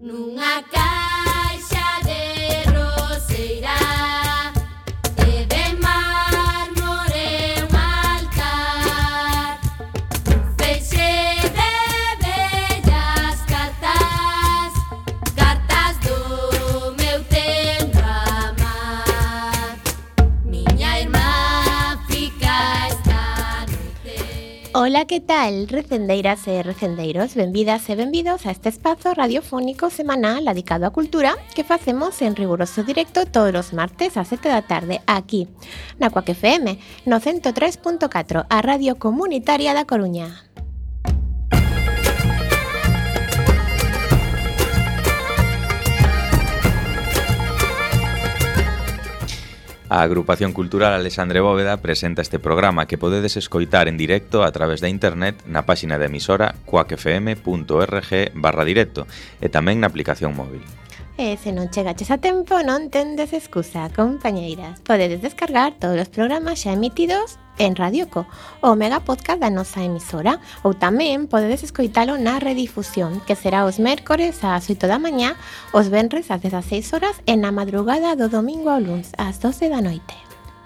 nunca Ola, que tal, recendeiras e recendeiros? Benvidas e benvidos a este espazo radiofónico semanal dedicado á cultura que facemos en riguroso directo todos os martes a 7 da tarde aquí, na Coac FM, no 103.4, a Radio Comunitaria da Coruña. A Agrupación Cultural Alexandre Bóveda presenta este programa que podedes escoitar en directo a través da internet na páxina da emisora coacfm.org barra directo e tamén na aplicación móvil. E se non chegaches a tempo, non tendes excusa, compañeiras. Podedes descargar todos os programas xa emitidos en Radioco, o mega podcast da nosa emisora, ou tamén podedes escoitalo na redifusión, que será os mércores ás 8 da mañá, os venres ás 16 horas e na madrugada do domingo ao luns ás 12 da noite.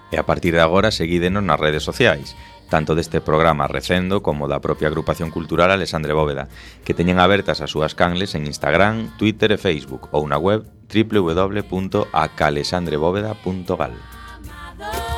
E a partir de agora seguídenos nas redes sociais, tanto deste programa Recendo como da propia agrupación cultural Alexandre Bóveda, que teñen abertas as súas canles en Instagram, Twitter e Facebook ou na web www.acalexandrebóveda.gal.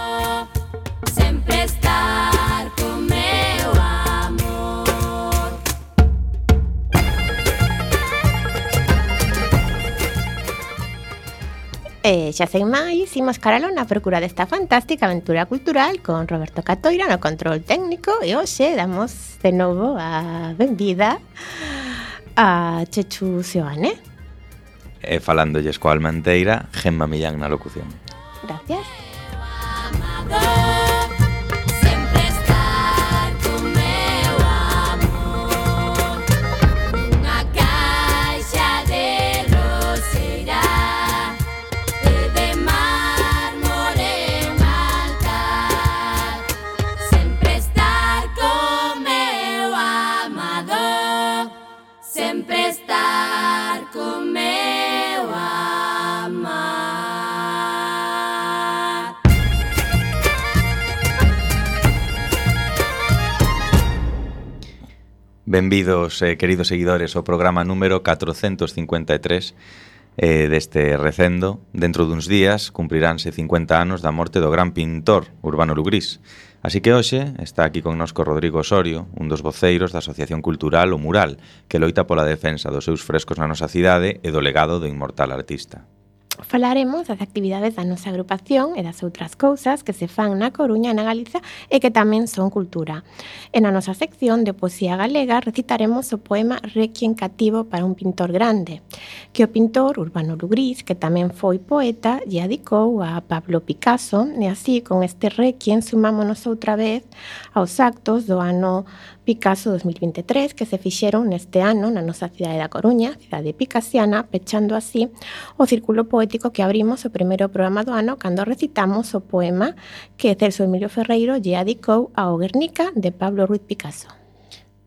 Eh, e xa sen máis, imos caralón na procura desta fantástica aventura cultural con Roberto Catoira no control técnico e hoxe damos de novo a benvida a Chechu Seoane. E ¿eh? eh, falándolles coa Almanteira, Gemma Millán na locución. Gracias. Benvidos, eh, queridos seguidores, ao programa número 453 eh, deste recendo. Dentro duns días cumpriránse 50 anos da morte do gran pintor Urbano Lugrís. Así que hoxe está aquí connosco Rodrigo Osorio, un dos voceiros da Asociación Cultural O Mural, que loita pola defensa dos seus frescos na nosa cidade e do legado do inmortal artista falaremos das actividades da nosa agrupación e das outras cousas que se fan na Coruña e na Galiza e que tamén son cultura. E na nosa sección de poesía galega recitaremos o poema Requiem cativo para un pintor grande, que o pintor Urbano Lugrís, que tamén foi poeta, lle adicou a Pablo Picasso, e así con este Requiem sumámonos outra vez aos actos do ano Picasso 2023 que se fixeron neste ano na nosa cidade da Coruña, cidade picasiana, pechando así o círculo poético que abrimos o primeiro programa do ano cando recitamos o poema que Celso Emilio Ferreiro lle adicou ao Guernica de Pablo Ruiz Picasso.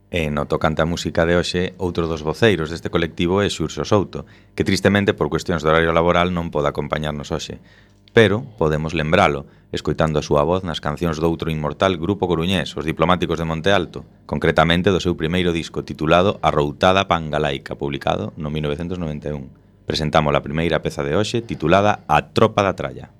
E no tocante a música de hoxe, outro dos voceiros deste colectivo é Xurxo Souto, que tristemente por cuestións de horario laboral non pode acompañarnos hoxe pero podemos lembralo escoitando a súa voz nas cancións do outro inmortal grupo coruñés, os diplomáticos de Monte Alto, concretamente do seu primeiro disco titulado Arroutada Pangalaica, publicado no 1991. Presentamos a primeira peza de hoxe titulada A Tropa da Tralla.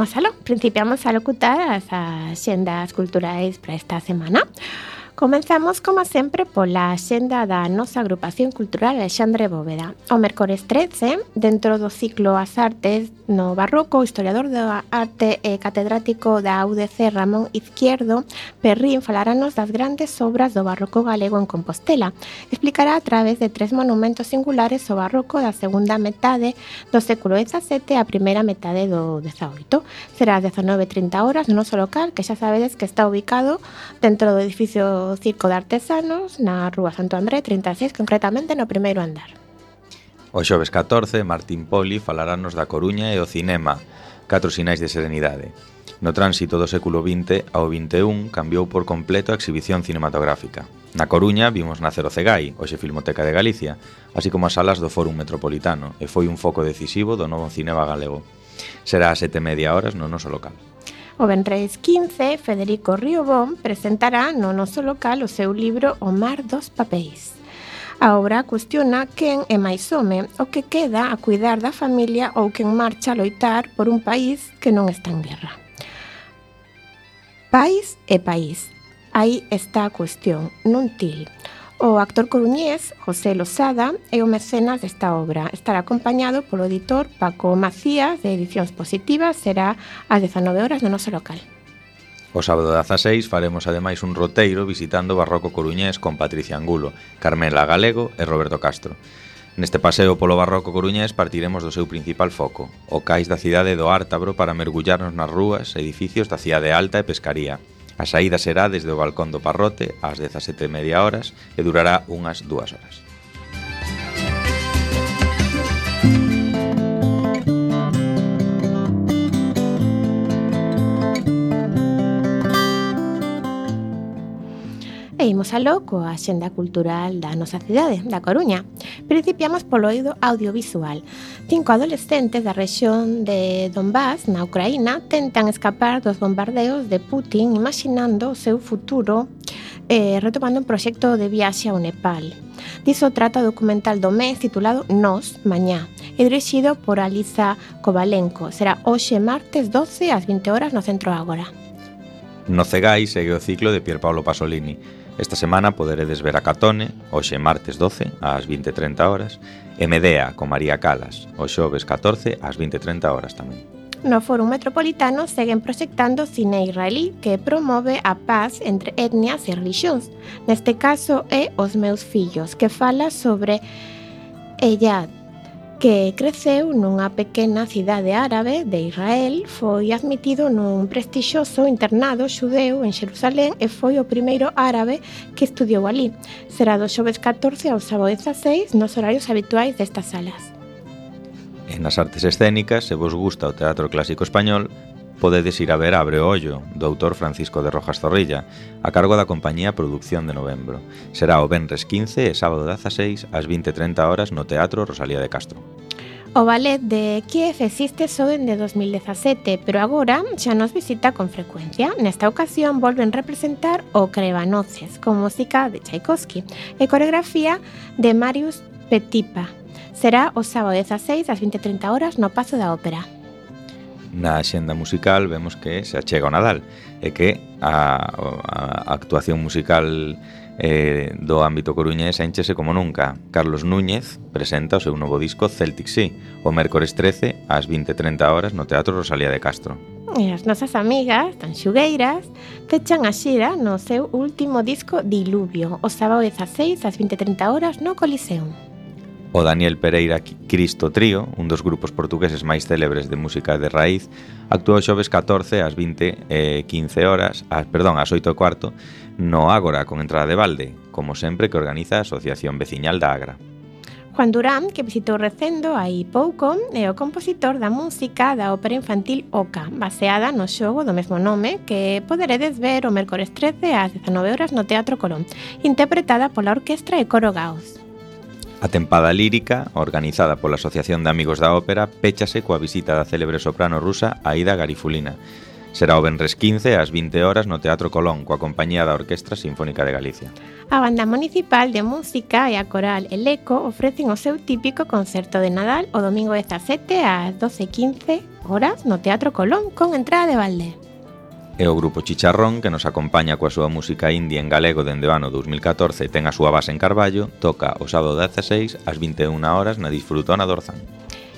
Imos aló, principiamos a locutar as axendas culturais para esta semana. Comenzamos, como sempre, pola xenda da nosa agrupación cultural Alexandre Bóveda. O mércores 13, dentro do ciclo As Artes no Barroco, o historiador da arte e catedrático da UDC Ramón Izquierdo Perrín falarános das grandes obras do barroco galego en Compostela. Explicará a través de tres monumentos singulares o barroco da segunda metade do século XVII a primeira metade do XVIII. Será ás 19.30 horas no noso local, que xa sabedes que está ubicado dentro do edificio Circo de Artesanos na Rúa Santo André 36, concretamente no primeiro andar. O xoves 14, Martín Poli falarános da Coruña e o cinema, catro sinais de serenidade. No tránsito do século XX ao XXI cambiou por completo a exhibición cinematográfica. Na Coruña vimos nacer o Cegai, hoxe Filmoteca de Galicia, así como as salas do Fórum Metropolitano, e foi un foco decisivo do novo cinema galego. Será a sete media horas no noso local. O Benres 15, Federico Riobón presentará no noso local o seu libro O mar dos papéis. A obra cuestiona quen é máis home, o que queda a cuidar da familia ou quen marcha a loitar por un país que non está en guerra. País é país. Aí está a cuestión, non til. O actor coruñés José Losada é o mecenas desta obra. Estará acompañado polo editor Paco Macías de Edicións Positivas, será ás 19 horas no noso local. O sábado 16 faremos ademais un roteiro visitando o Barroco Coruñés con Patricia Angulo, Carmela Galego e Roberto Castro. Neste paseo polo Barroco Coruñés partiremos do seu principal foco, o cais da cidade do Ártabro para mergullarnos nas rúas, edificios da cidade alta e pescaría. A saída será desde o balcón do Parrote ás 17:30 horas e durará unhas dúas horas. E imos aló coa xenda cultural da nosa cidade, da Coruña. Principiamos polo oído audiovisual. Cinco adolescentes da rexión de Donbass, na Ucraína, tentan escapar dos bombardeos de Putin imaginando o seu futuro eh, retomando un proxecto de viaxe ao Nepal. Diso trata o documental do mes titulado Nos, Mañá, e dirixido por Alisa Kovalenko. Será hoxe martes 12 ás 20 horas no Centro Ágora. No Cegais segue o ciclo de Pierpaolo Pasolini, Esta semana poderedes ver a Catone, hoxe martes 12 ás 20:30 horas, e Medea con María Calas, o xoves 14 ás 20:30 horas tamén. No Fórum Metropolitano seguen proxectando cine israelí que promove a paz entre etnias e religións. Neste caso é Os meus fillos, que fala sobre Eyad, que creceu nunha pequena cidade árabe de Israel, foi admitido nun prestixioso internado xudeu en Xerusalén e foi o primeiro árabe que estudiou ali. Será do xoves 14 ao sábado 16 nos horarios habituais destas salas. E nas artes escénicas, se vos gusta o teatro clásico español, podedes ir a ver Abre o Ollo, do autor Francisco de Rojas Zorrilla, a cargo da compañía Producción de Novembro. Será o Benres 15 e sábado 16 ás 20.30 horas no Teatro Rosalía de Castro. O ballet de Kiev existe só dende 2017, pero agora xa nos visita con frecuencia. Nesta ocasión volven representar o Crevanoces, con música de Tchaikovsky e coreografía de Marius Petipa. Será o sábado 16 ás 20.30 horas no Pazo da Ópera na xenda musical vemos que se achega o Nadal e que a, a actuación musical eh, do ámbito coruñés enchese como nunca. Carlos Núñez presenta o seu novo disco Celtic Sea o mércores 13 ás 20.30 horas no Teatro Rosalía de Castro. E as nosas amigas, tan xugueiras, fechan a xira no seu último disco Diluvio, o sábado 16 ás 20.30 horas no Coliseum o Daniel Pereira Cristo Trío, un dos grupos portugueses máis célebres de música de raíz, actuou xoves 14 ás 20 e 15 horas, ás, perdón, ás 8 e cuarto, no Ágora con entrada de balde, como sempre que organiza a Asociación Veciñal da Agra. Juan Durán, que visitou recendo aí pouco, é o compositor da música da ópera infantil Oca, baseada no xogo do mesmo nome, que poderedes ver o mércores 13 ás 19 horas no Teatro Colón, interpretada pola Orquestra e Coro Gaos. A tempada lírica, organizada pola Asociación de Amigos da Ópera, péchase coa visita da célebre soprano rusa Aida Garifulina. Será o Benres 15 ás 20 horas no Teatro Colón coa compañía da Orquestra Sinfónica de Galicia. A Banda Municipal de Música e a Coral El Eco ofrecen o seu típico concerto de Nadal o domingo 17 ás 12.15 horas no Teatro Colón con entrada de balde é o grupo Chicharrón que nos acompaña coa súa música indie en galego dende o ano 2014 e ten a súa base en Carballo, toca o sábado 16 ás 21 horas na Disfrutona do Orzán.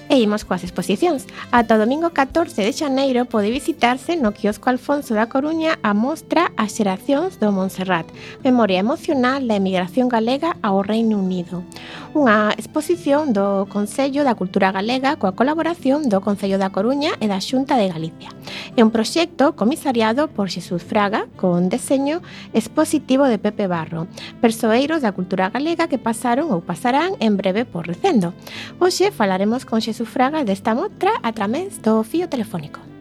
E imos coas exposicións. Ata o domingo 14 de xaneiro pode visitarse no quiosco Alfonso da Coruña a mostra As xeracións do Montserrat, memoria emocional da emigración galega ao Reino Unido unha exposición do Consello da Cultura Galega coa colaboración do Concello da Coruña e da Xunta de Galicia. É un proxecto comisariado por Xesús Fraga con deseño expositivo de Pepe Barro, persoeiros da cultura galega que pasaron ou pasarán en breve por Recendo. Hoxe falaremos con Xesús Fraga desta mostra a través do fío telefónico.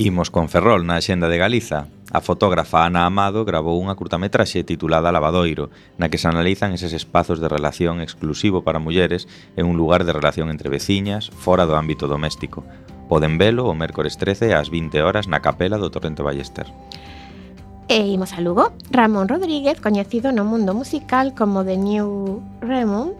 Imos con Ferrol na Xenda de Galiza. A fotógrafa Ana Amado grabou unha curtametraxe titulada Lavadoiro, na que se analizan eses espazos de relación exclusivo para mulleres e un lugar de relación entre veciñas fora do ámbito doméstico. Poden velo o mércores 13 ás 20 horas na capela do Torrente Ballester. E imos a Lugo. Ramón Rodríguez, coñecido no mundo musical como The New Ramon,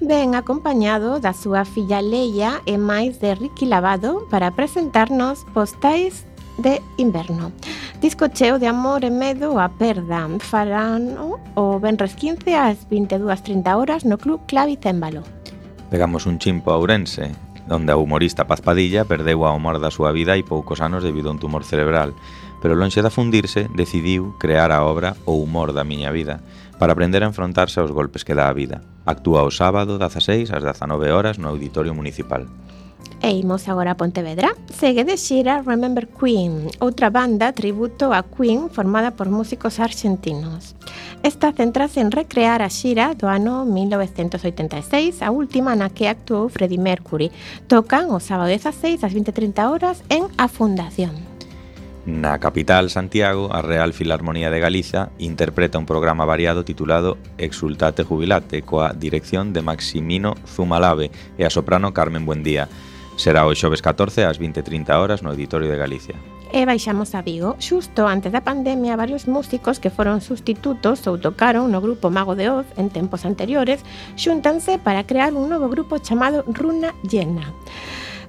ven acompañado da súa filla Leia e máis de Ricky Lavado para presentarnos Postais de Inverno. Disco cheo de amor e medo a perda. Farán o Benres 15 ás 22.30 horas no Club Clavicémbalo. Pegamos un chimpo a Ourense, onde a humorista Paz Padilla perdeu a humor da súa vida hai poucos anos debido a un tumor cerebral pero lonxe de afundirse, decidiu crear a obra O humor da miña vida, para aprender a enfrontarse aos golpes que dá a vida. Actúa o sábado 16 ás 19 horas no Auditorio Municipal. E imos agora a Pontevedra. Segue de xira Remember Queen, outra banda tributo a Queen formada por músicos argentinos. Esta centrase en recrear a xira do ano 1986, a última na que actuou Freddie Mercury. Tocan o sábado 16 ás 20.30 horas en A Fundación. Na capital, Santiago, a Real Filarmonía de Galiza interpreta un programa variado titulado Exultate Jubilate coa dirección de Maximino Zumalave e a soprano Carmen Buendía. Será o xoves 14 ás 20.30 horas no Auditorio de Galicia. E baixamos a Vigo. Xusto antes da pandemia, varios músicos que foron sustitutos ou tocaron no grupo Mago de Oz en tempos anteriores xuntanse para crear un novo grupo chamado Runa Llena.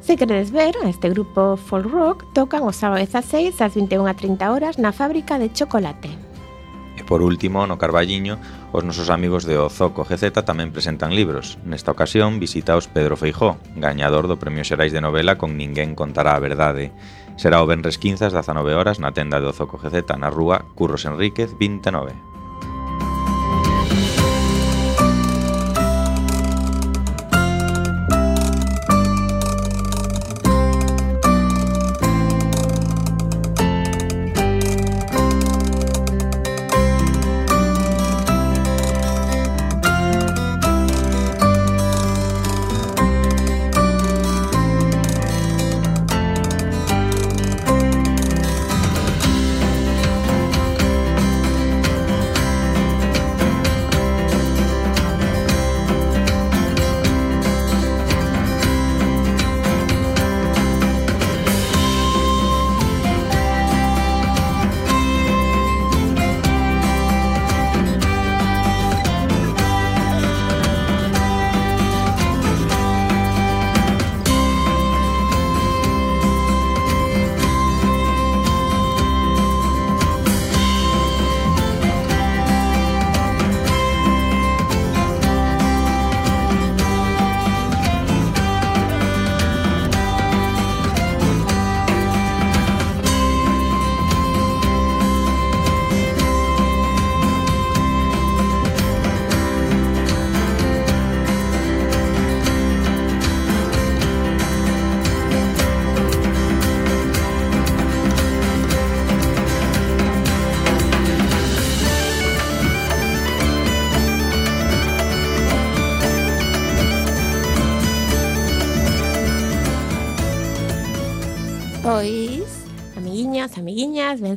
Se queredes ver, este grupo folk rock tocan o sábado 16 ás 21.30 horas na fábrica de chocolate. E por último, no Carballiño, os nosos amigos de Ozoco GZ tamén presentan libros. Nesta ocasión, visitaos Pedro Feijó, gañador do Premio Xerais de Novela con Ninguén contará a verdade. Será o Benres 15 ás 19 horas na tenda de Ozoco GZ na rúa Curros Enríquez 29.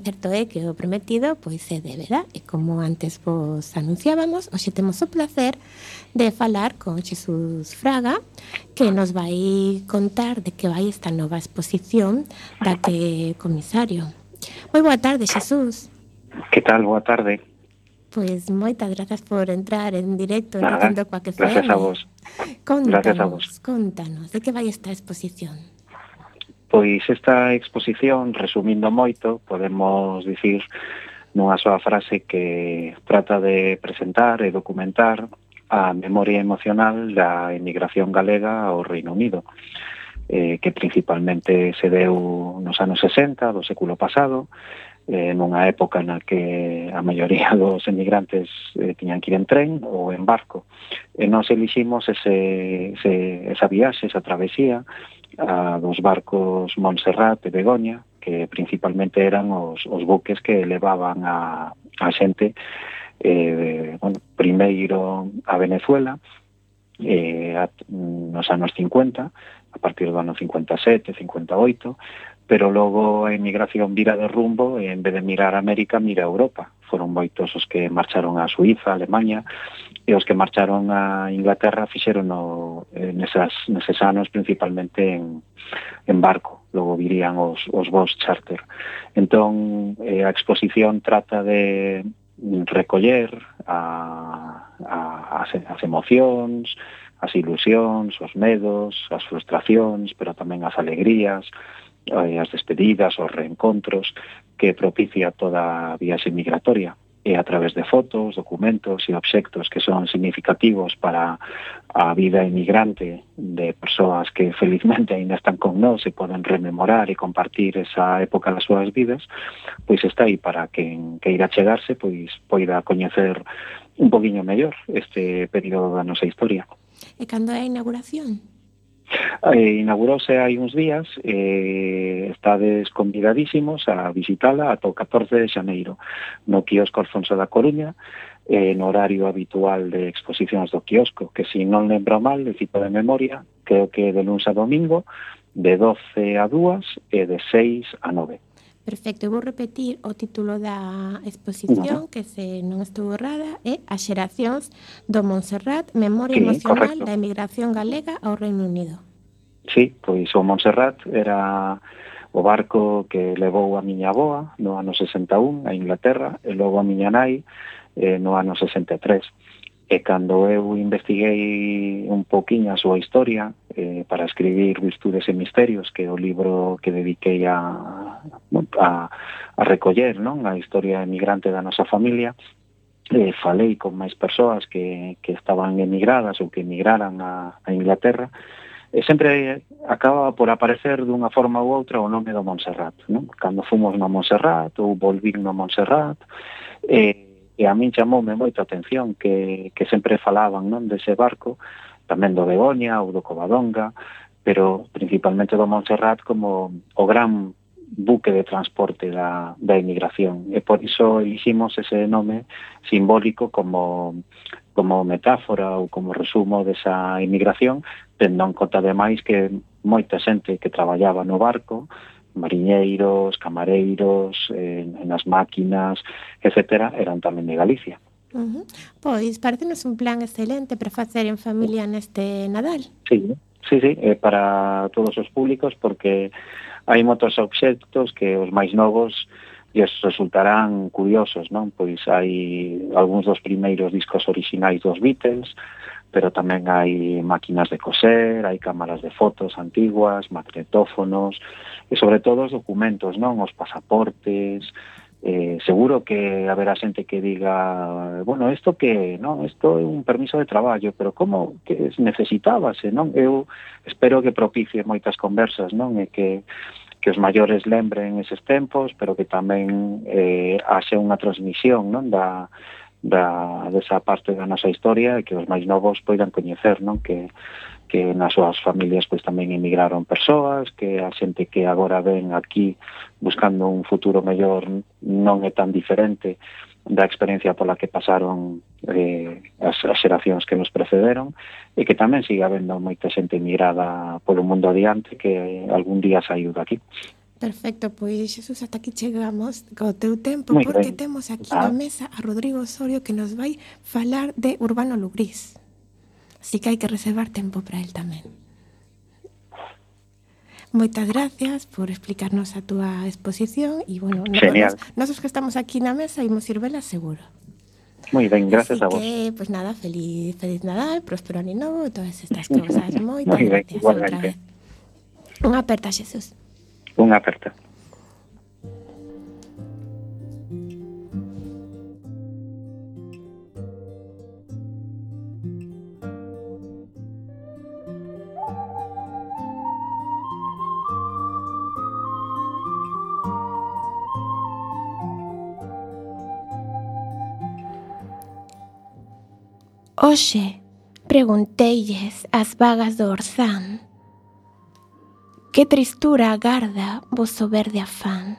certo é eh, que o prometido pois é de verdad e como antes vos anunciábamos, hoxe temos o placer de falar con Xesús Fraga que nos vai contar de que vai esta nova exposición da que comisario. Moi boa tarde, Xesús. Que tal? Boa tarde. Pois moitas grazas por entrar en directo Nada, en Facendo Coa que Gracias a vos. Contanos, gracias a vos. contanos, de que vai esta exposición? Pois esta exposición, resumindo moito, podemos dicir nunha soa frase que trata de presentar e documentar a memoria emocional da emigración galega ao Reino Unido, eh, que principalmente se deu nos anos 60 do século pasado, eh, nunha época na que a maioría dos emigrantes eh, tiñan que ir en tren ou en barco. E nós eliximos ese, ese, esa viaxe, esa travesía a dos barcos Montserrat e Begoña, que principalmente eran os, os buques que levaban a, a xente eh, bueno, primeiro a Venezuela eh, a, nos anos 50, a partir do ano 57, 58, pero logo a emigración vira de rumbo e en vez de mirar a América mira a Europa. Foron moitos os que marcharon a Suiza, a Alemania, e os que marcharon a Inglaterra fixeron no, eh, nesas, neses anos principalmente en, en barco logo virían os, os vols charter. Entón, eh, a exposición trata de recoller a, a, as, as emocións, as ilusións, os medos, as frustracións, pero tamén as alegrías, Eh, as despedidas, os reencontros que propicia toda a viaxe migratoria e a través de fotos, documentos e obxectos que son significativos para a vida emigrante de persoas que felizmente aínda están con nós e poden rememorar e compartir esa época das súas vidas, pois está aí para quen queira chegarse, pois poida coñecer un poquinho mellor este período da nosa historia. E cando é a inauguración? Eh, inaugurouse hai uns días, eh, estades convidadísimos a visitala ata o 14 de xaneiro no quiosco Alfonso da Coruña, eh, no horario habitual de exposicións do quiosco, que se si non lembro mal, de cito de memoria, creo que de luns a domingo, de 12 a 2 e de 6 a 9. Perfecto, vou repetir o título da exposición, que se non estou errada é As xeracións do Montserrat, Memoria sí, emocional correcto. da emigración galega ao Reino Unido. Sí, pois o Montserrat era o barco que levou a miña aboa no ano 61 a Inglaterra e logo a miña nai eh, no ano 63 E cando eu investiguei un poquinho a súa historia eh, para escribir Virtudes e Misterios, que é o libro que dediquei a, a, a recoller non a historia emigrante da nosa familia, eh, falei con máis persoas que, que estaban emigradas ou que emigraran a, a Inglaterra, e sempre acaba por aparecer dunha forma ou outra o nome do Montserrat. Non? Cando fomos no Montserrat ou volvín no Montserrat, eh, e a min chamoume moito a atención que, que sempre falaban non dese barco, tamén do Begoña ou do Covadonga, pero principalmente do Montserrat como o gran buque de transporte da, da emigración. E por iso eliximos ese nome simbólico como, como metáfora ou como resumo desa emigración, tendo en conta ademais que moita xente que traballaba no barco mariñeiros, camareiros, eh, nas máquinas, etcétera, eran tamén de Galicia. Uh -huh. Pois, parecenos un plan excelente para facer en familia neste Nadal. Sí, sí, sí eh, para todos os públicos, porque hai moitos obxectos que os máis novos e os resultarán curiosos, non? Pois hai algúns dos primeiros discos orixinais dos Beatles, pero tamén hai máquinas de coser, hai cámaras de fotos antiguas, magnetófonos, e sobre todo os documentos, non? Os pasaportes, eh, seguro que haberá xente que diga, bueno, isto que, non, isto é un permiso de traballo, pero como que necesitábase, non? Eu espero que propicie moitas conversas, non? E que que os maiores lembren eses tempos, pero que tamén eh, haxe unha transmisión, non? Da, da, desa parte da nosa historia e que os máis novos poidan coñecer, non? Que, que nas súas familias pois tamén emigraron persoas, que a xente que agora ven aquí buscando un futuro mellor non é tan diferente da experiencia pola que pasaron eh, as, as xeracións que nos precederon e que tamén siga habendo moita xente emigrada polo mundo adiante que algún día saiu daqui. Perfecto, pois Xesús, ata aquí chegamos co teu tempo Muy porque ben. temos aquí ah. na mesa a Rodrigo Osorio que nos vai falar de Urbano Lugrís. Así que hai que reservar tempo para el tamén. Moitas gracias por explicarnos a túa exposición e, bueno, Genial. Nos, nosos que estamos aquí na mesa imos ir vela seguro. Moi ben, gracias Así a vos. Que, pues nada, feliz, feliz Nadal, próspero ano novo, todas estas cousas. Moitas gracias outra vez. Unha aperta, Xesús unha aperta. Oxe, pregunteilles as vagas do Orzán Que tristura agarda voso verde afán.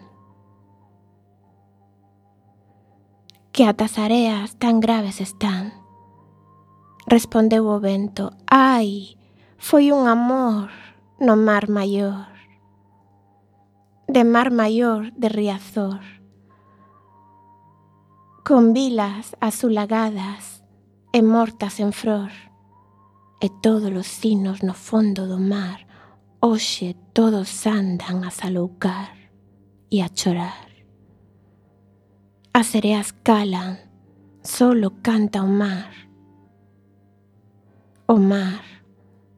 Que atas areas tan graves están. Respondeu o vento Ai, foi un amor no mar maior De mar maior de Riazor. Con vilas azulagadas e mortas en flor, e todos os sinos no fondo do mar, hoxe todos andan a saloucar e a chorar. As sereas calan, solo canta o mar. O mar,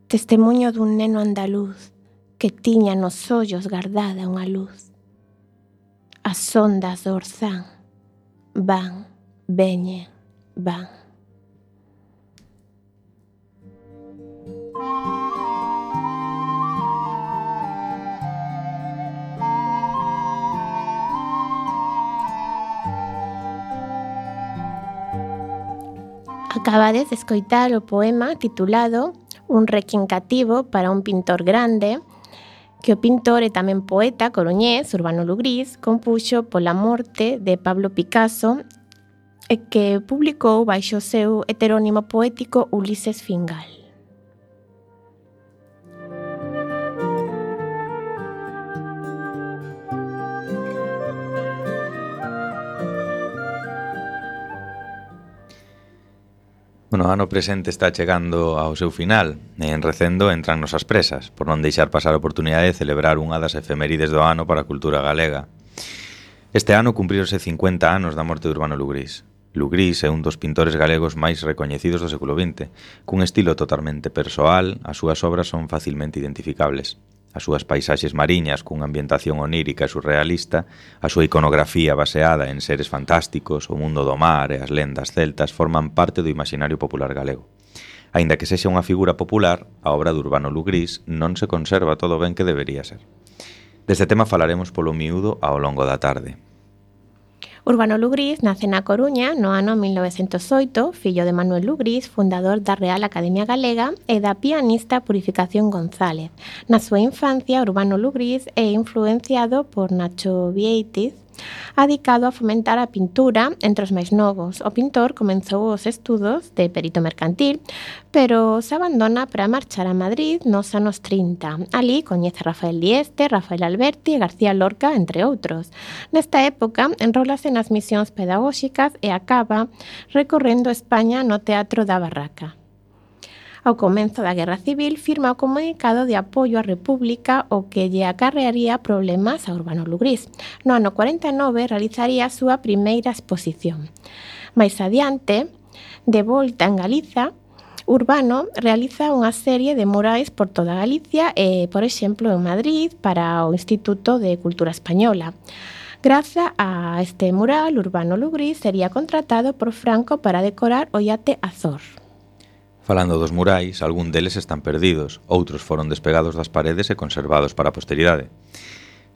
testemunho dun neno andaluz que tiña nos ollos guardada unha luz. As ondas do orzán van, veñen, van. Acabades de escoitar o poema titulado Un requiem cativo para un pintor grande que o pintor e tamén poeta coruñés Urbano Lugrís compuxo pola morte de Pablo Picasso e que publicou baixo o seu heterónimo poético Ulises Fingal. Bueno, ano presente está chegando ao seu final e en recendo entran nosas presas por non deixar pasar a oportunidade de celebrar unha das efemérides do ano para a cultura galega. Este ano cumprirose 50 anos da morte de Urbano Lugrís. Lugrís é un dos pintores galegos máis recoñecidos do século XX, cun estilo totalmente persoal, as súas obras son facilmente identificables as súas paisaxes mariñas cunha ambientación onírica e surrealista, a súa iconografía baseada en seres fantásticos, o mundo do mar e as lendas celtas forman parte do imaginario popular galego. Aínda que sexa unha figura popular, a obra de Urbano Lugrís non se conserva todo ben que debería ser. Deste tema falaremos polo miúdo ao longo da tarde. Urbano Lugris nace na Coruña no ano 1908, fillo de Manuel Lugris, fundador da Real Academia Galega e da pianista Purificación González. Na súa infancia, Urbano Lugris é influenciado por Nacho Vieites, adicado a fomentar a pintura entre os máis novos. O pintor comenzou os estudos de perito mercantil, pero se abandona para marchar a Madrid nos anos 30. Ali coñece a Rafael Dieste, Rafael Alberti e García Lorca, entre outros. Nesta época, enrolase nas misións pedagóxicas e acaba recorrendo España no Teatro da Barraca ao comenzo da Guerra Civil, firma o comunicado de apoio á República o que lle acarrearía problemas a Urbano Lugrís. No ano 49 realizaría a súa primeira exposición. Mais adiante, de volta en Galiza, Urbano realiza unha serie de murais por toda Galicia e, por exemplo, en Madrid para o Instituto de Cultura Española. Graza a este mural, Urbano Lugris sería contratado por Franco para decorar o yate Azor. Falando dos murais, algún deles están perdidos, outros foron despegados das paredes e conservados para a posteridade.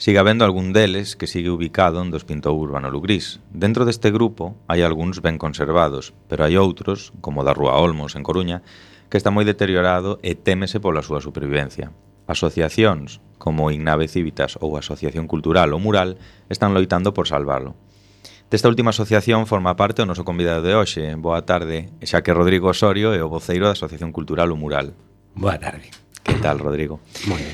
Sigue habendo algún deles que sigue ubicado onde os pintou Urbano Lugrís. Dentro deste grupo hai algúns ben conservados, pero hai outros, como da Rúa Olmos en Coruña, que está moi deteriorado e témese pola súa supervivencia. Asociacións como Ignave Civitas ou Asociación Cultural ou Mural están loitando por salvalo. Desta última asociación forma parte o noso convidado de hoxe. Boa tarde, xa que Rodrigo Osorio é o voceiro da Asociación Cultural O Mural. Boa tarde. Que tal, Rodrigo? Moi ben.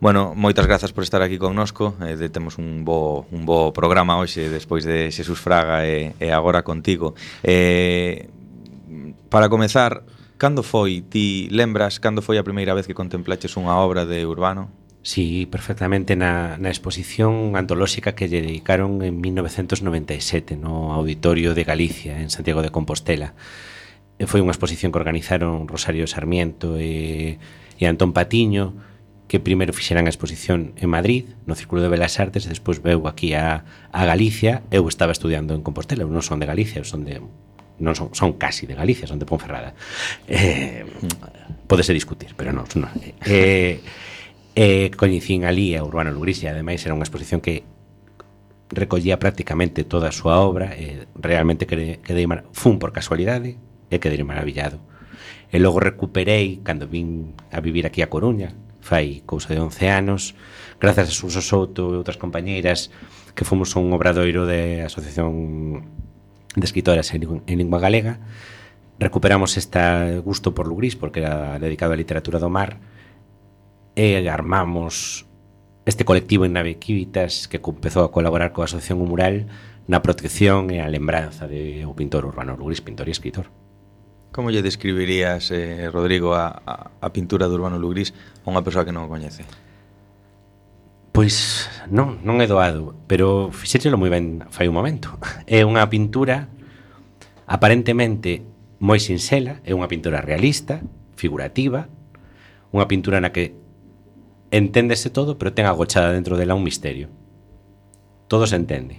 Bueno, moitas grazas por estar aquí connosco. Eh, de, temos un bo, un bo programa hoxe despois de Xesús Fraga e, e agora contigo. Eh, para comezar, cando foi, ti lembras, cando foi a primeira vez que contemplaches unha obra de Urbano? Sí, perfectamente na, na exposición antolóxica que lle dedicaron en 1997 no Auditorio de Galicia, en Santiago de Compostela. E foi unha exposición que organizaron Rosario Sarmiento e, e Antón Patiño, que primeiro fixeran a exposición en Madrid, no Círculo de Belas Artes, e despois veu aquí a, a Galicia. Eu estaba estudiando en Compostela, eu non son de Galicia, eu son de non son, son casi de Galicia, son de Ponferrada. Eh, mm. podese discutir, pero non. non eh, eh E coñecín ali a Urbano Lugris e ademais era unha exposición que recollía prácticamente toda a súa obra e realmente quedei mar... fun por casualidade e quedei maravillado. E logo recuperei cando vin a vivir aquí a Coruña, fai cousa de 11 anos, grazas a Suso Souto e outras compañeiras que fomos a un obradoiro de Asociación de Escritoras en, en Lingua Galega, recuperamos este gusto por Lugrís porque era dedicado á literatura do mar e armamos este colectivo en Navequivitas que empezou a colaborar coa Asociación Mural na protección e a lembranza de o pintor urbano Luis, pintor e escritor. Como lle describirías, eh, Rodrigo, a, a, a pintura de Urbano Lugrís a unha persoa que non o coñece? Pois non, non é doado, pero fixéchelo moi ben fai un momento. É unha pintura aparentemente moi sinxela, é unha pintura realista, figurativa, unha pintura na que Enténdese todo, pero ten agochada dentro dela un misterio. Todo se entende.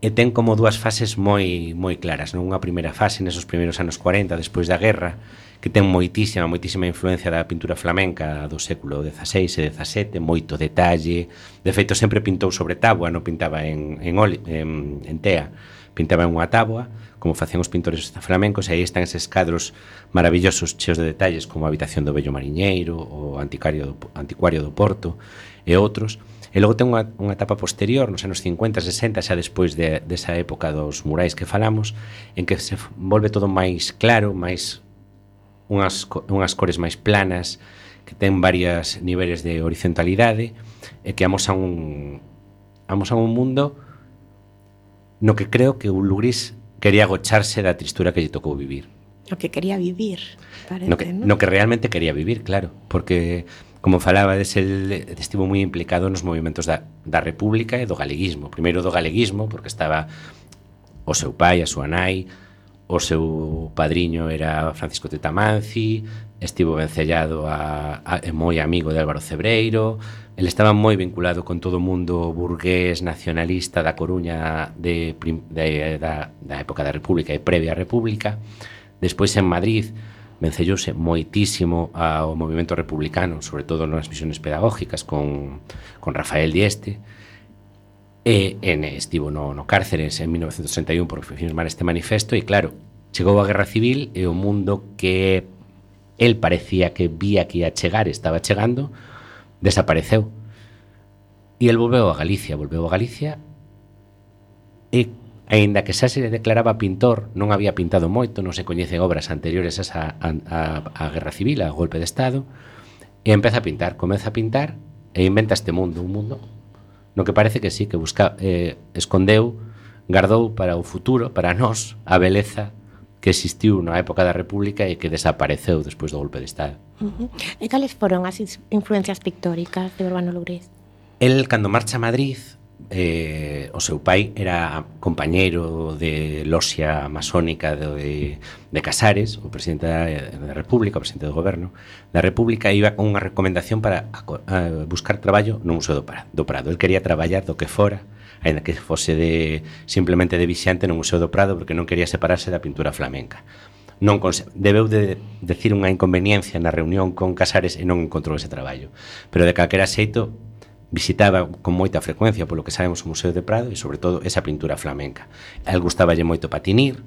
E ten como dúas fases moi moi claras, non? Unha primeira fase nesos primeiros anos 40, despois da guerra, que ten moitísima, moitísima influencia da pintura flamenca do século XVI e XVII, moito detalle. De feito, sempre pintou sobre táboa, non pintaba en, en, oli, en, en tea, pintaba en unha táboa como facían os pintores flamencos, e aí están eses cadros maravillosos cheos de detalles como a habitación do vello mariñeiro, o anticario do, anticuario do Porto e outros. E logo ten unha, unha etapa posterior, nos anos 50, 60, xa despois de, desa época dos murais que falamos, en que se volve todo máis claro, máis unhas, unhas cores máis planas, que ten varias niveles de horizontalidade, e que amosan un, amosan un mundo no que creo que o Lugris quería agocharse da tristura que lle tocou vivir. O que quería vivir, parece, no que, ¿no? no que realmente quería vivir, claro, porque como falaba, el estivo moi implicado nos movimentos da, da República e do galeguismo. Primeiro do galeguismo, porque estaba o seu pai, a súa nai, o seu padriño era Francisco Tetamanci, estivo vencellado a, a, a moi amigo de Álvaro Cebreiro, Ele estaba moi vinculado con todo o mundo burgués nacionalista da Coruña de, de, da, da época da República e previa á República. Despois en Madrid vencellouse moitísimo ao movimento republicano, sobre todo nas misións pedagógicas con, con Rafael Dieste, e en, estivo no, no cárceres en 1961 por firmar este manifesto e claro, chegou a Guerra Civil e o mundo que el parecía que vía que ia chegar estaba chegando desapareceu. E el volveu a Galicia, volveu a Galicia e aínda que xa se declaraba pintor, non había pintado moito, non se coñecen obras anteriores a, a, a, a Guerra Civil, a golpe de Estado, e empeza a pintar, comeza a pintar e inventa este mundo, un mundo no que parece que sí, que busca, eh, escondeu, gardou para o futuro, para nós, a beleza que existiu na época da República e que desapareceu despois do golpe de Estado. Uh -huh. E cales foron as influencias pictóricas de Urbano Lourés? El, cando marcha a Madrid, eh, o seu pai era compañeiro de loxia masónica de, de Casares, o presidente da, eh, da República, o presidente do goberno da República, iba con unha recomendación para a, a eh, buscar traballo no Museo do Prado. do Prado. El quería traballar do que fora aínda que fose de simplemente de vixante no Museo do Prado porque non quería separarse da pintura flamenca. Non debeu de decir unha inconveniencia na reunión con Casares e non encontrou ese traballo. Pero de calquera xeito visitaba con moita frecuencia polo que sabemos o Museo de Prado e sobre todo esa pintura flamenca. A él gustaballe moito patinir,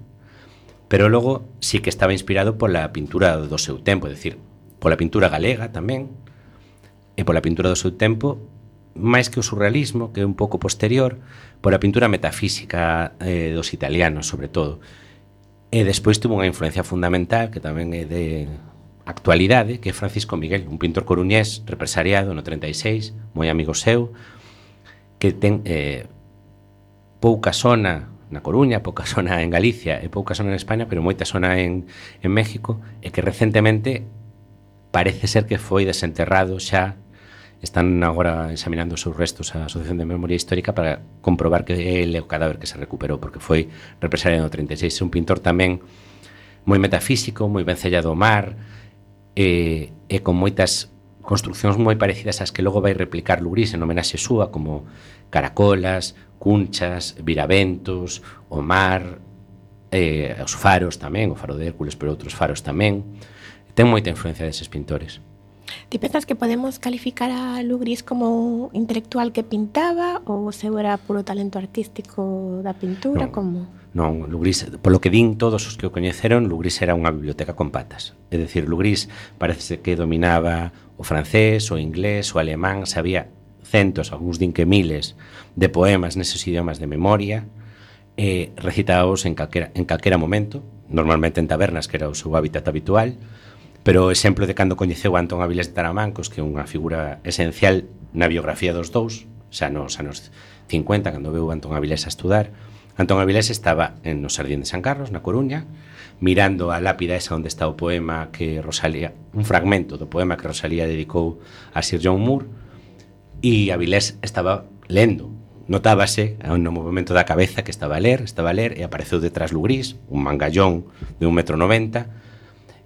pero logo sí que estaba inspirado pola pintura do seu tempo, é dicir, pola pintura galega tamén, e pola pintura do seu tempo máis que o surrealismo, que é un pouco posterior, pola pintura metafísica eh, dos italianos, sobre todo. E despois tuvo unha influencia fundamental, que tamén é de actualidade, que é Francisco Miguel, un pintor coruñés represariado no 36, moi amigo seu, que ten eh, pouca zona na Coruña, pouca zona en Galicia e pouca zona en España, pero moita zona en, en México, e que recentemente parece ser que foi desenterrado xa Están agora examinando os seus restos a Asociación de Memoria Histórica para comprobar que ele é o cadáver que se recuperou, porque foi represario no 36. Un pintor tamén moi metafísico, moi ben sellado ao mar, e, e con moitas construccións moi parecidas ás que logo vai replicar Lugris en homenaxe súa, como caracolas, cunchas, viraventos, o mar, eh, os faros tamén, o faro de Hércules, pero outros faros tamén. Ten moita influencia deses pintores. Ti pensas que podemos calificar a Lugris como intelectual que pintaba ou se era puro talento artístico da pintura? Non, como? non Lugris, polo que din todos os que o coñeceron, Lugris era unha biblioteca con patas. É dicir, Lugris parece que dominaba o francés, o inglés, o alemán, sabía centos, algúns din que miles de poemas neses idiomas de memoria, eh, recitados en calquera, en calquera momento, normalmente en tabernas, que era o seu hábitat habitual, pero o exemplo de cando coñeceu a Antón Avilés de Taramancos, que é unha figura esencial na biografía dos dous, xa nos anos 50, cando veu Antón Avilés a estudar, Antón Avilés estaba en no Sardín de San Carlos, na Coruña, mirando a lápida esa onde está o poema que Rosalía, un fragmento do poema que Rosalía dedicou a Sir John Moore, e Avilés estaba lendo. Notábase eh, no movimento da cabeza que estaba a ler, estaba a ler e apareceu detrás Lugrís, un mangallón de un metro noventa,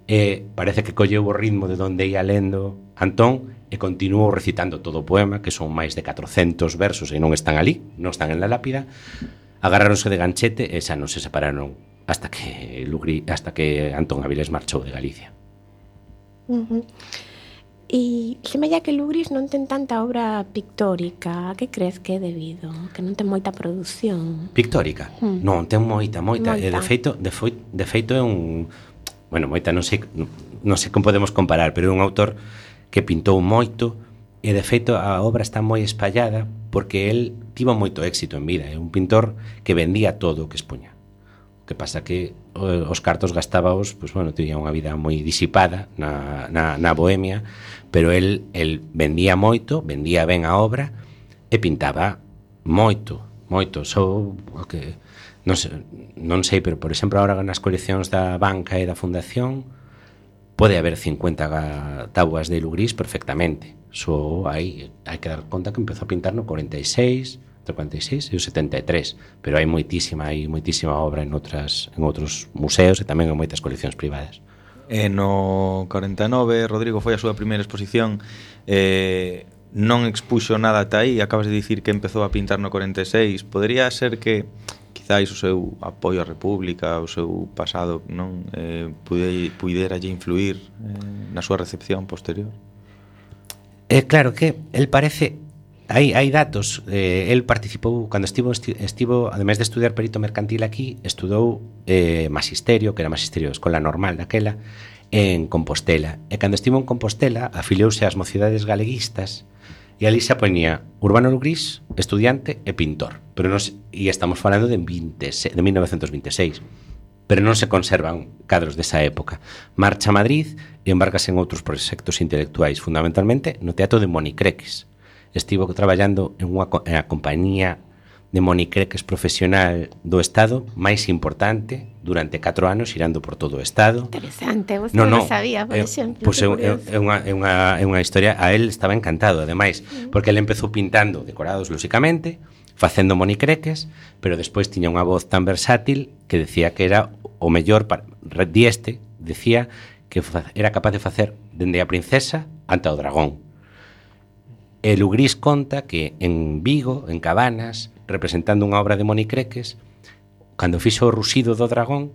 e parece que colleu o ritmo de donde ia lendo Antón e continuou recitando todo o poema, que son máis de 400 versos e non están ali, non están en la lápida, agarráronse de ganchete e xa non se separaron hasta que Lugri, hasta que Antón Avilés marchou de Galicia. Uh -huh. E semella que Lugris non ten tanta obra pictórica, a que crees que é debido? Que non ten moita produción. Pictórica? Hmm. Non, ten moita, moita, moita. E de feito, de, foi, de feito é un bueno, moita non sei, non sei como podemos comparar, pero é un autor que pintou moito e de feito a obra está moi espallada porque el tivo moito éxito en vida, é un pintor que vendía todo o que expuña. O que pasa que os cartos gastábaos, pois pues, bueno, tiña unha vida moi disipada na, na, na bohemia, pero el, el vendía moito, vendía ben a obra e pintaba moito, moito, só o que non sei, non sei, pero por exemplo agora nas coleccións da banca e da fundación pode haber 50 tabuas de hilo gris perfectamente. So, hai, hai que dar conta que empezou a pintar no 46, entre 46 e o 73, pero hai moitísima hai moitísima obra en outras en outros museos e tamén en moitas coleccións privadas. E no 49 Rodrigo foi a súa primeira exposición eh, non expuxo nada ata aí, acabas de dicir que empezou a pintar no 46. Podería ser que quizáis o seu apoio á República, o seu pasado, non eh, pude, puderalle influir eh, na súa recepción posterior? Eh, claro que el parece Hai, hai datos, eh, el participou cando estivo, estivo ademais de estudar perito mercantil aquí, estudou eh, magisterio, que era magisterio escola normal daquela, en Compostela. E cando estivo en Compostela, afiliouse ás mocidades galeguistas E ali xa poñía Urbano Gris, estudiante e pintor. Pero non se, e estamos falando de, 26, de 1926 pero non se conservan cadros desa época. Marcha a Madrid e embarcase en outros proxectos intelectuais, fundamentalmente no Teatro de Monicreques. Estivo traballando en unha en a compañía de monicreques profesional do Estado máis importante durante 4 anos irando por todo o Estado. Interesante, vos non, non sabía, por é, exemplo. Pois é, é, é, unha, é, unha, é unha historia, a él estaba encantado, ademais, mm. porque ele empezou pintando decorados, lóxicamente, facendo monicreques, pero despois tiña unha voz tan versátil que decía que era o mellor para dieste, decía que era capaz de facer dende a princesa ata o dragón. E Lugris conta que en Vigo, en Cabanas, representando unha obra de Monicreques, cando fixo o rusido do dragón,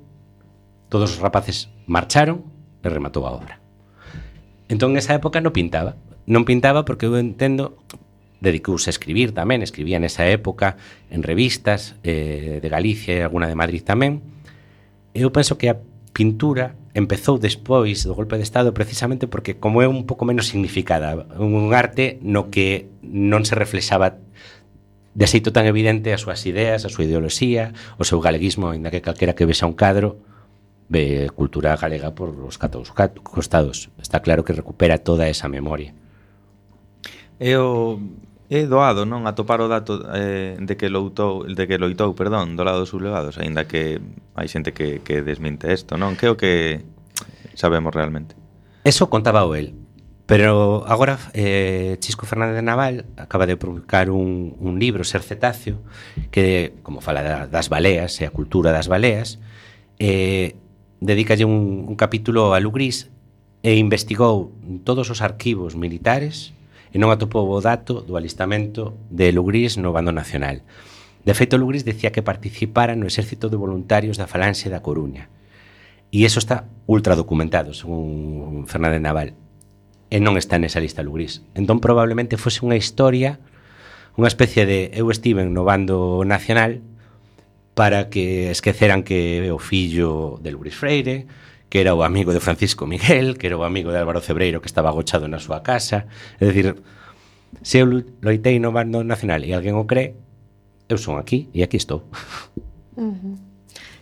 todos os rapaces marcharon e rematou a obra. Entón, nesa época non pintaba. Non pintaba porque eu entendo dedicouse a escribir tamén, escribía nesa época en revistas eh, de Galicia e alguna de Madrid tamén. Eu penso que a pintura empezou despois do golpe de Estado precisamente porque como é un pouco menos significada, un arte no que non se reflexaba de xeito tan evidente as súas ideas, a súa ideoloxía, o seu galeguismo, ainda que calquera que vexa un cadro, ve cultura galega por os catous costados. Está claro que recupera toda esa memoria. É o é doado, non, atopar o dato eh, de que loitou, de que loitou, perdón, do lado dos sublevados, aínda que hai xente que que desminte isto, non? Que o que sabemos realmente. Eso contaba o el. Pero agora eh, Chisco Fernández Naval acaba de publicar un, un libro, Ser Cetáceo, que, como fala da, das baleas e a cultura das baleas, eh, dedicalle un, un capítulo a Lugris e investigou todos os arquivos militares e non atopou o dato do alistamento de Lugris no bando nacional. De feito, Lugris decía que participara no exército de voluntarios da falanxe da Coruña. E eso está ultra documentado, según Fernández Naval e non está nesa lista lugrís. Entón probablemente fose unha historia, unha especie de eu estiven no bando nacional para que esqueceran que o fillo de Lugrís Freire, que era o amigo de Francisco Miguel, que era o amigo de Álvaro Cebreiro que estaba agochado na súa casa. É dicir, se eu loitei no bando nacional e alguén o cree, eu son aquí e aquí estou. Uh -huh.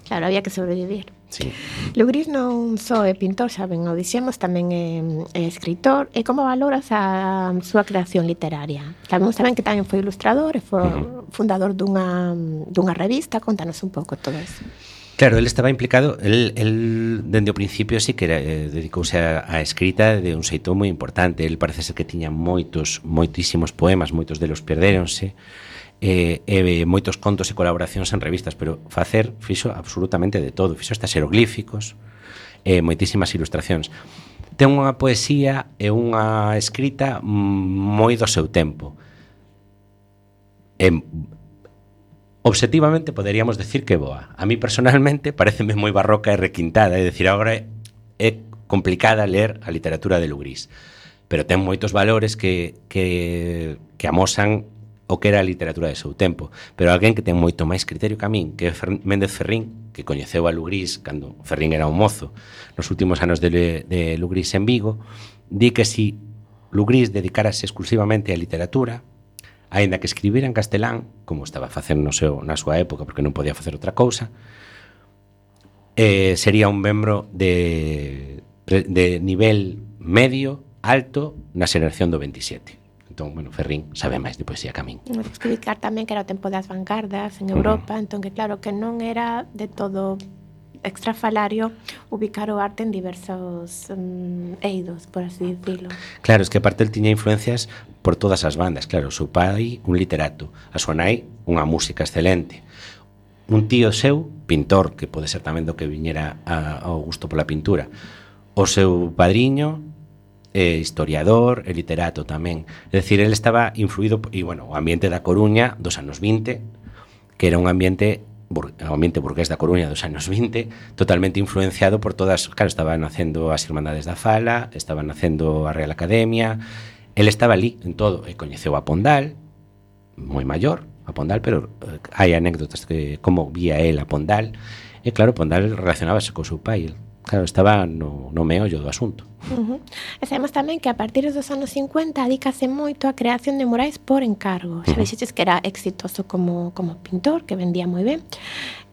Claro, había que sobrevivir. Sí. Lugris non só é pintor, xa ben o dixemos, tamén é, é escritor. E como valoras a súa creación literaria? Sabemos tamén que tamén foi ilustrador e foi uh -huh. fundador dunha, dunha revista. Contanos un pouco todo eso. Claro, el estaba implicado, el, el dende o principio sí que era, eh, dedicouse a, a escrita de un xeito moi importante. El parece ser que tiña moitos, moitísimos poemas, moitos delos perdéronse e, e moitos contos e colaboracións en revistas, pero facer fixo absolutamente de todo, fixo hasta xeroglíficos, e moitísimas ilustracións. Ten unha poesía e unha escrita moi do seu tempo. E, objetivamente poderíamos decir que boa. A mí personalmente pareceme moi barroca e requintada, é dicir, agora é complicada ler a literatura de Lugrís, pero ten moitos valores que, que, que amosan o que era a literatura de seu tempo, pero alguén que ten moito máis criterio que a min, que é Fer Méndez Ferrín, que coñeceu a Lugrís cando Ferrín era un mozo, nos últimos anos de, de Lugrís en Vigo, di que si Lugrís dedicarase exclusivamente á literatura, aínda que escribira en castelán, como estaba facendo no seu, na súa época, porque non podía facer outra cousa, eh, sería un membro de, de nivel medio alto na xeración do 27. Entón, bueno, Ferrín sabe máis de poesía que a min. Vamos explicar tamén que era o tempo das vanguardas en Europa, mm. entón que claro que non era de todo extrafalario ubicar o arte en diversos um, eidos, por así dicirlo. Claro, es que aparte el tiña influencias por todas as bandas, claro, o seu pai un literato, a súa nai unha música excelente, un tío seu, pintor, que pode ser tamén do que viñera a, ao gusto pola pintura, o seu padriño, eh, historiador e literato tamén. É dicir, ele estaba influído e bueno, o ambiente da Coruña dos anos 20, que era un ambiente o ambiente burgués da Coruña dos anos 20, totalmente influenciado por todas, claro, estaban nacendo as Irmandades da Fala, estaban nacendo a Real Academia, ele estaba ali en todo, e coñeceu a Pondal, moi maior, a Pondal, pero eh, hai anécdotas que como vía el a Pondal, e claro, Pondal relacionábase co seu pai, Claro, estaba no, no meollo do asunto. Uh -huh. E sabemos tamén que a partir dos anos 50 adícase moito a creación de murais por encargo. Xa uh -huh. que era exitoso como, como pintor, que vendía moi ben.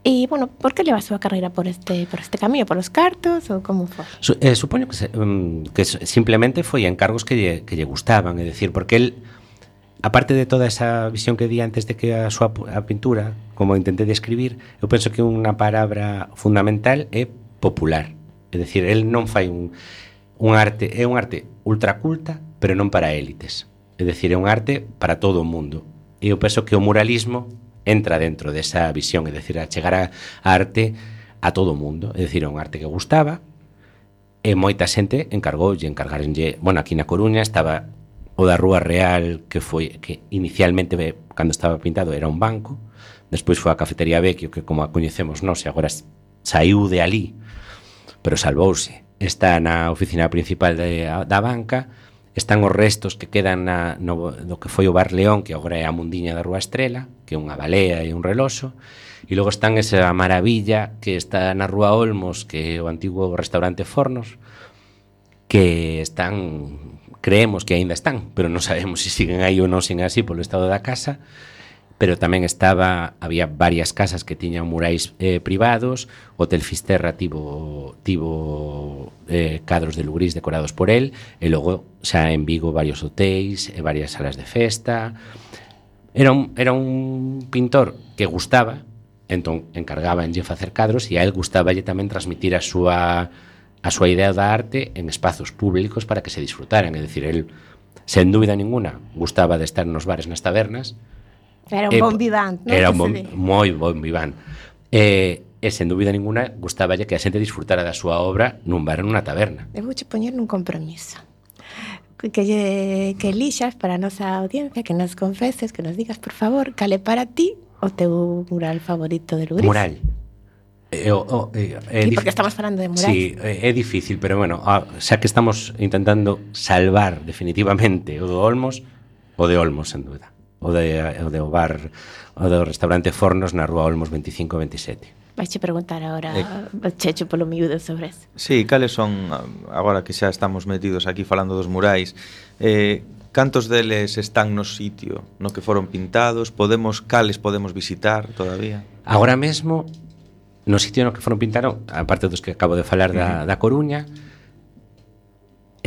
E, bueno, por que leva a súa carreira por este, por este camiño? Por os cartos ou como foi? Su, eh, supoño que, se, um, que simplemente foi encargos que lle, que lle gustaban, é dicir, porque el aparte de toda esa visión que di antes de que a súa a pintura, como intenté describir, eu penso que unha palabra fundamental é popular. É dicir, el non fai un, un arte, é un arte ultraculta, pero non para élites. É dicir, é un arte para todo o mundo. E eu penso que o muralismo entra dentro desa visión, é dicir, a chegar a, a arte a todo o mundo, é dicir, é un arte que gustaba, e moita xente encargoulle, encargaronlle, bueno, aquí na Coruña estaba o da Rúa Real que foi que inicialmente eh, cando estaba pintado era un banco, despois foi a Cafetería Vecchio que como a coñecemos nós e agora saiu de ali pero salvouse. Está na oficina principal de, da banca, están os restos que quedan na, no, do que foi o Bar León, que agora é a mundiña da Rúa Estrela, que é unha balea e un reloxo, e logo están esa maravilla que está na Rúa Olmos, que é o antigo restaurante Fornos, que están, creemos que aínda están, pero non sabemos se si siguen aí ou non sen así polo estado da casa, pero tamén estaba había varias casas que tiñan murais eh, privados, Hotel Fisterra tivo tivo eh, cadros de Lugrís decorados por el, e logo xa en Vigo varios hotéis e varias salas de festa. Era un, era un pintor que gustaba, entón encargaba en facer cadros e a él gustaballe tamén transmitir a súa a súa idea da arte en espazos públicos para que se disfrutaran, é dicir, el sen dúbida ninguna gustaba de estar nos bares nas tabernas, Era un eh, bon vivant. non? Era un bon, moi bon vivante. Eh, eh e sen dúbida ninguna gustáballe que a xente disfrutara da súa obra nun bar ou nunha taberna. Debo che poñer nun compromiso que, lle, que elixas para a nosa audiencia, que nos confeses, que nos digas, por favor, cale para ti o teu mural favorito de Lugris. Mural. Eh, o, o, eh, é sí, porque estamos falando de mural. Sí, é, é difícil, pero bueno, a, xa que estamos intentando salvar definitivamente o do Olmos, o de Olmos, sen dúda o, de, o de o bar o do restaurante Fornos na Rúa Olmos 25-27. Vaiche preguntar agora eh, Checho polo miúdo sobre eso. Sí, cales son, agora que xa estamos metidos aquí falando dos murais, eh, cantos deles están no sitio no que foron pintados? Podemos, cales podemos visitar todavía? Agora mesmo, no sitio no que foron pintaron, aparte dos que acabo de falar da, uh -huh. da Coruña,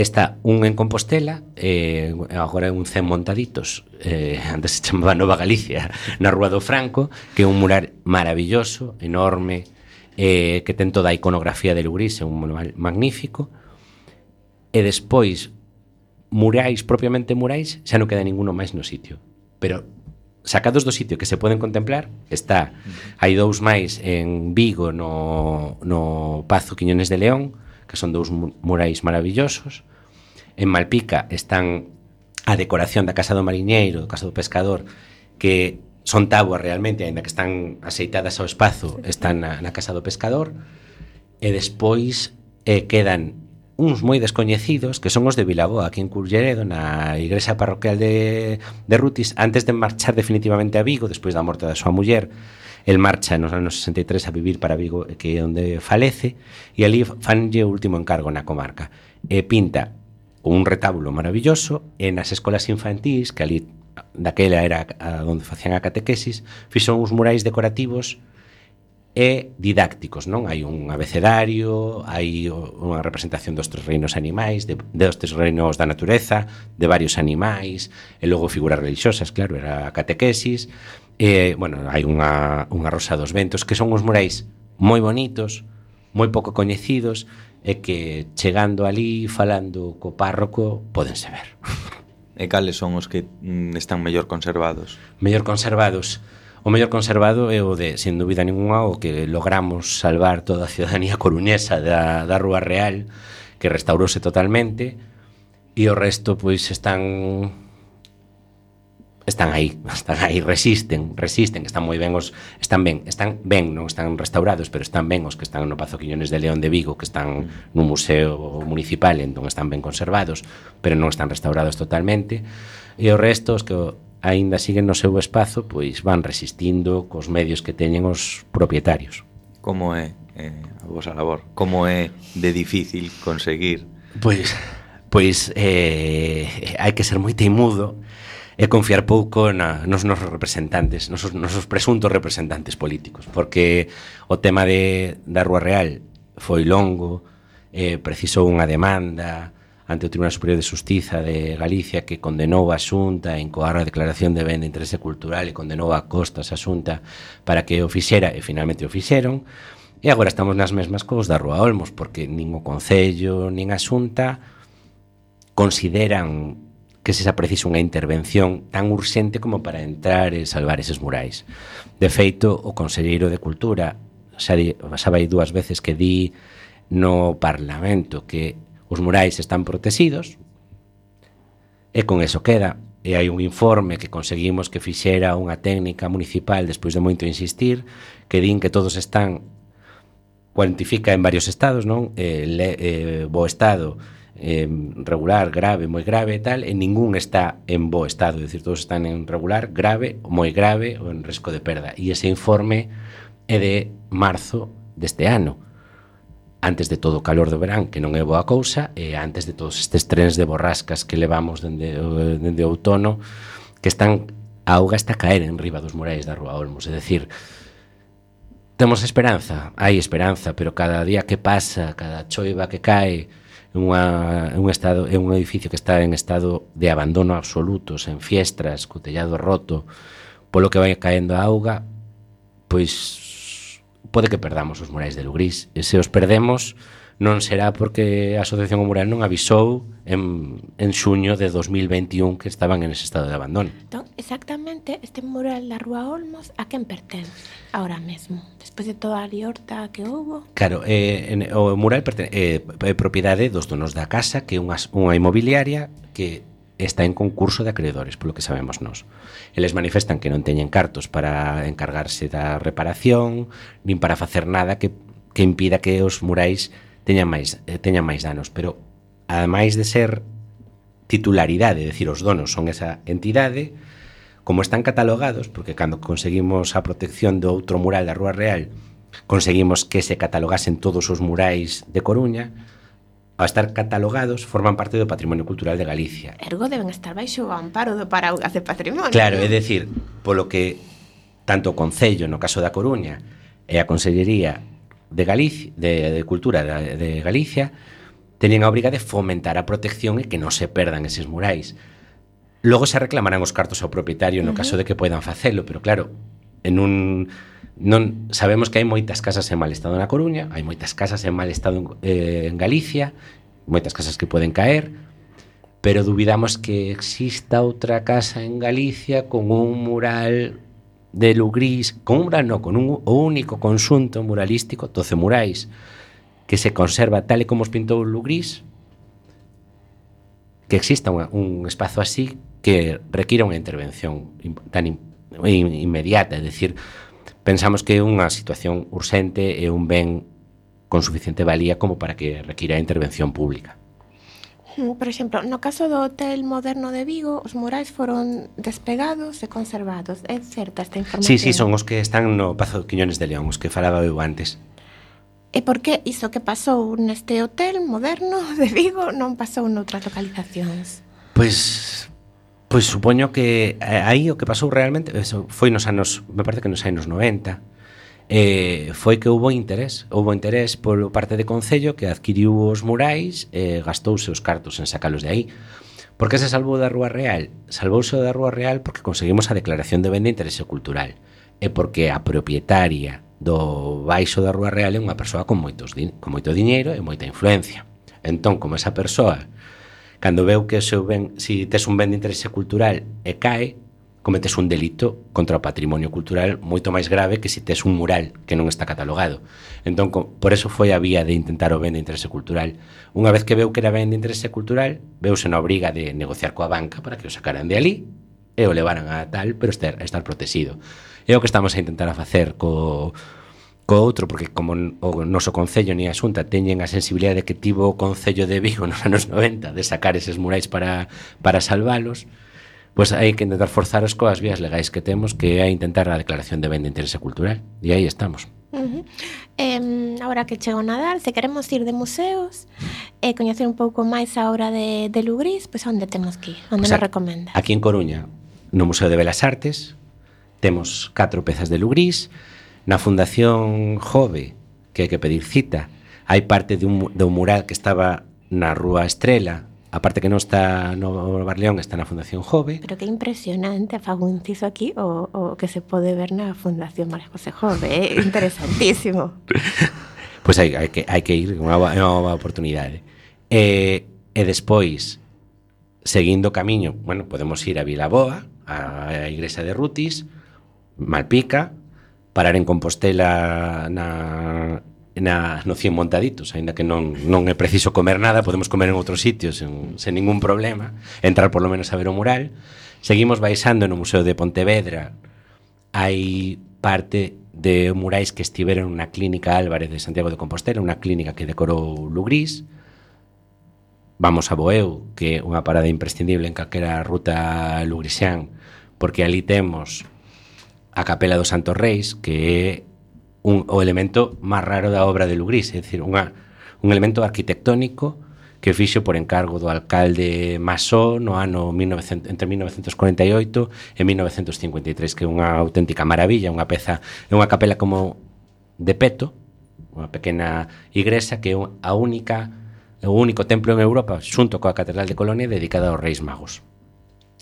Está un en Compostela, eh, agora é un cen montaditos, eh, antes se chamaba Nova Galicia, na Rúa do Franco, que é un mural maravilloso, enorme, eh, que ten toda a iconografía de Lugrís, é un mural magnífico. E despois, murais, propiamente murais, xa non queda ninguno máis no sitio. Pero sacados do sitio que se poden contemplar, está hai dous máis en Vigo no, no Pazo Quiñones de León, que son dous murais maravillosos en Malpica están a decoración da Casa do Mariñeiro, da Casa do Pescador, que son tábuas realmente, aínda que están aceitadas ao espazo, están na, na Casa do Pescador, e despois eh, quedan uns moi descoñecidos que son os de Vilaboa, aquí en Culleredo, na igrexa parroquial de, de Rutis, antes de marchar definitivamente a Vigo, despois da morte da súa muller, el marcha nos anos 63 a vivir para Vigo, que é onde falece, e ali fanlle o último encargo na comarca. E pinta un retablo maravilloso e nas escolas infantís, que ali daquela era a onde facían a catequesis, fixo uns murais decorativos e didácticos, non? Hai un abecedario, hai unha representación dos tres reinos animais, de, dos tres reinos da natureza, de varios animais, e logo figuras religiosas, claro, era a catequesis, e, bueno, hai unha, unha rosa dos ventos, que son uns murais moi bonitos, moi pouco coñecidos, e que chegando ali, falando co párroco, podense ver. E cales son os que mm, están mellor conservados? Mellor conservados. O mellor conservado é o de, sin dúbida ninguna, o que logramos salvar toda a ciudadanía coruñesa da, da Rúa Real, que restaurouse totalmente, e o resto pois están están aí, están aí, resisten, resisten, están moi ben os están ben, están ben, non están restaurados, pero están ben os que están no Pazo Quiñones de León de Vigo, que están mm. no museo municipal, entón están ben conservados, pero non están restaurados totalmente. E os restos que aínda siguen no seu espazo, pois van resistindo cos medios que teñen os propietarios. Como é eh, a vosa labor? Como é de difícil conseguir? Pois Pois eh, hai que ser moi teimudo é confiar pouco na, nos nosos representantes, nosos, nosos presuntos representantes políticos, porque o tema de, da Rúa Real foi longo, eh, precisou unha demanda ante o Tribunal Superior de Justiza de Galicia que condenou a Xunta en coar a declaración de ben de interese cultural e condenou a costas a Xunta para que o fixera e finalmente o fixeron. E agora estamos nas mesmas cos da Rúa Olmos, porque nin o Concello, nin a Xunta consideran que se xa precisa unha intervención tan urxente como para entrar e salvar eses murais. De feito, o Conselleiro de Cultura xa, di, xa vai dúas veces que di no Parlamento que os murais están protegidos e con eso queda. E hai un informe que conseguimos que fixera unha técnica municipal despois de moito insistir que din que todos están cuantifica en varios estados, non? Eh, le, eh, bo estado eh, regular, grave, moi grave e tal, e ningún está en bo estado, é dicir, todos están en regular, grave, moi grave ou en risco de perda. E ese informe é de marzo deste ano, antes de todo o calor do verán, que non é boa cousa, e antes de todos estes trens de borrascas que levamos dende, dende outono, que están a auga está a caer en riba dos murais da Rúa Olmos, é dicir, temos esperanza, hai esperanza, pero cada día que pasa, cada choiva que cae, unha, un, estado, é un edificio que está en estado de abandono absoluto, sen fiestras, co tellado roto, polo que vai caendo a auga, pois pode que perdamos os murais de Lugrís. E se os perdemos, non será porque a Asociación Mural non avisou en, en xuño de 2021 que estaban en ese estado de abandono. Entón, exactamente, este mural da Rúa Olmos a quen pertence ahora mesmo? Despois de toda a liorta que houbo? Claro, eh, en, o mural pertene, eh, é propiedade dos donos da casa que é unha, unha inmobiliaria que está en concurso de acreedores, polo que sabemos nós. Eles manifestan que non teñen cartos para encargarse da reparación, nin para facer nada que, que impida que os murais teñan máis, eh, teñan máis danos, pero ademais de ser titularidade, decir, os donos son esa entidade, como están catalogados, porque cando conseguimos a protección do outro mural da Rúa Real, conseguimos que se catalogasen todos os murais de Coruña, ao estar catalogados, forman parte do Patrimonio Cultural de Galicia. Ergo deben estar baixo o amparo do Paraugas de Patrimonio. Claro, é dicir, polo que tanto o Concello, no caso da Coruña, e a Consellería de Galicia, de, de Cultura de, de Galicia teñen a obriga de fomentar a protección e que non se perdan eses murais. Logo se reclamarán os cartos ao propietario no caso de que poidan facelo, pero claro, en un non sabemos que hai moitas casas en mal estado na Coruña, hai moitas casas en mal estado en, eh, en Galicia, moitas casas que poden caer, pero dubidamos que exista outra casa en Galicia con un mural de Lugrís con un grano con un único consunto muralístico, 12 murais, que se conserva tal e como os pintou Lugrís, que exista un, un espazo así que requira unha intervención tan in, in, inmediata, é dicir, pensamos que é unha situación urxente e un ben con suficiente valía como para que requira intervención pública. Por exemplo, no caso do Hotel Moderno de Vigo, os murais foron despegados e conservados. É certa esta información? Sí, sí, son os que están no Pazo de Quiñones de León, os que falaba eu antes. E por que iso que pasou neste hotel moderno de Vigo non pasou noutras localizacións? Pois pois supoño que eh, aí o que pasou realmente eh, foi nos anos, me parece que nos anos 90 eh, foi que houve interés houve interés por parte de Concello que adquiriu os murais e eh, gastouse os cartos en sacalos de aí Por que se salvou da Rúa Real? Salvouse da Rúa Real porque conseguimos a declaración de ben de interese cultural e porque a propietaria do baixo da Rúa Real é unha persoa con, moitos con moito diñeiro e moita influencia. Entón, como esa persoa, cando veu que o seu ben, si tes un ben de interese cultural e cae, cometes un delito contra o patrimonio cultural moito máis grave que se tes un mural que non está catalogado. Entón, por eso foi a vía de intentar o ben de interese cultural. Unha vez que veu que era ben de interese cultural, veuse na obriga de negociar coa banca para que o sacaran de ali e o levaran a tal, pero estar, estar protegido. É o que estamos a intentar a facer co, co outro, porque como o noso Concello ni a Xunta teñen a sensibilidade que tivo o Concello de Vigo nos anos 90 de sacar eses murais para, para salvalos, pois hai que intentar forzar as coas vías legais que temos que é intentar a declaración de ben de interese cultural e aí estamos. Uh -huh. eh, ahora que chegou Nadal, se queremos ir de museos e eh, coñecer un pouco máis a obra de, de Lugrís, pois pues, onde temos que ir? Onde pues nos recomenda? Aquí en Coruña, no Museo de Belas Artes, temos catro pezas de Lugrís, na Fundación Jove, que hai que pedir cita, hai parte de un, de un mural que estaba na Rúa Estrela, aparte que non está no Barleón, está na Fundación Jove. Pero que impresionante, fago un inciso aquí, o, o que se pode ver na Fundación María José Jove, é eh? interesantísimo. pois pues hai, hai, que, hai que ir, unha, nova oportunidade. E, e despois, seguindo camiño, bueno, podemos ir a Vilaboa, a, a Igrexa de Rutis, Malpica, parar en Compostela na, na noción montaditos, aínda que non, non é preciso comer nada, podemos comer en outros sitios sen, sen ningún problema, entrar polo menos a ver o mural. Seguimos baixando no Museo de Pontevedra, hai parte de murais que estiveron na Clínica Álvarez de Santiago de Compostela, unha clínica que decorou Lugrís, Vamos a Boeu, que é unha parada imprescindible en calquera ruta lugrisián, porque ali temos a Capela dos Santos Reis, que é un, o elemento máis raro da obra de Lugrís, é dicir, unha, un elemento arquitectónico que fixo por encargo do alcalde Masó no ano 1900, entre 1948 e 1953, que é unha auténtica maravilla, unha peza, é unha capela como de peto, unha pequena igresa que é a única o único templo en Europa xunto coa Catedral de Colonia dedicada aos Reis Magos.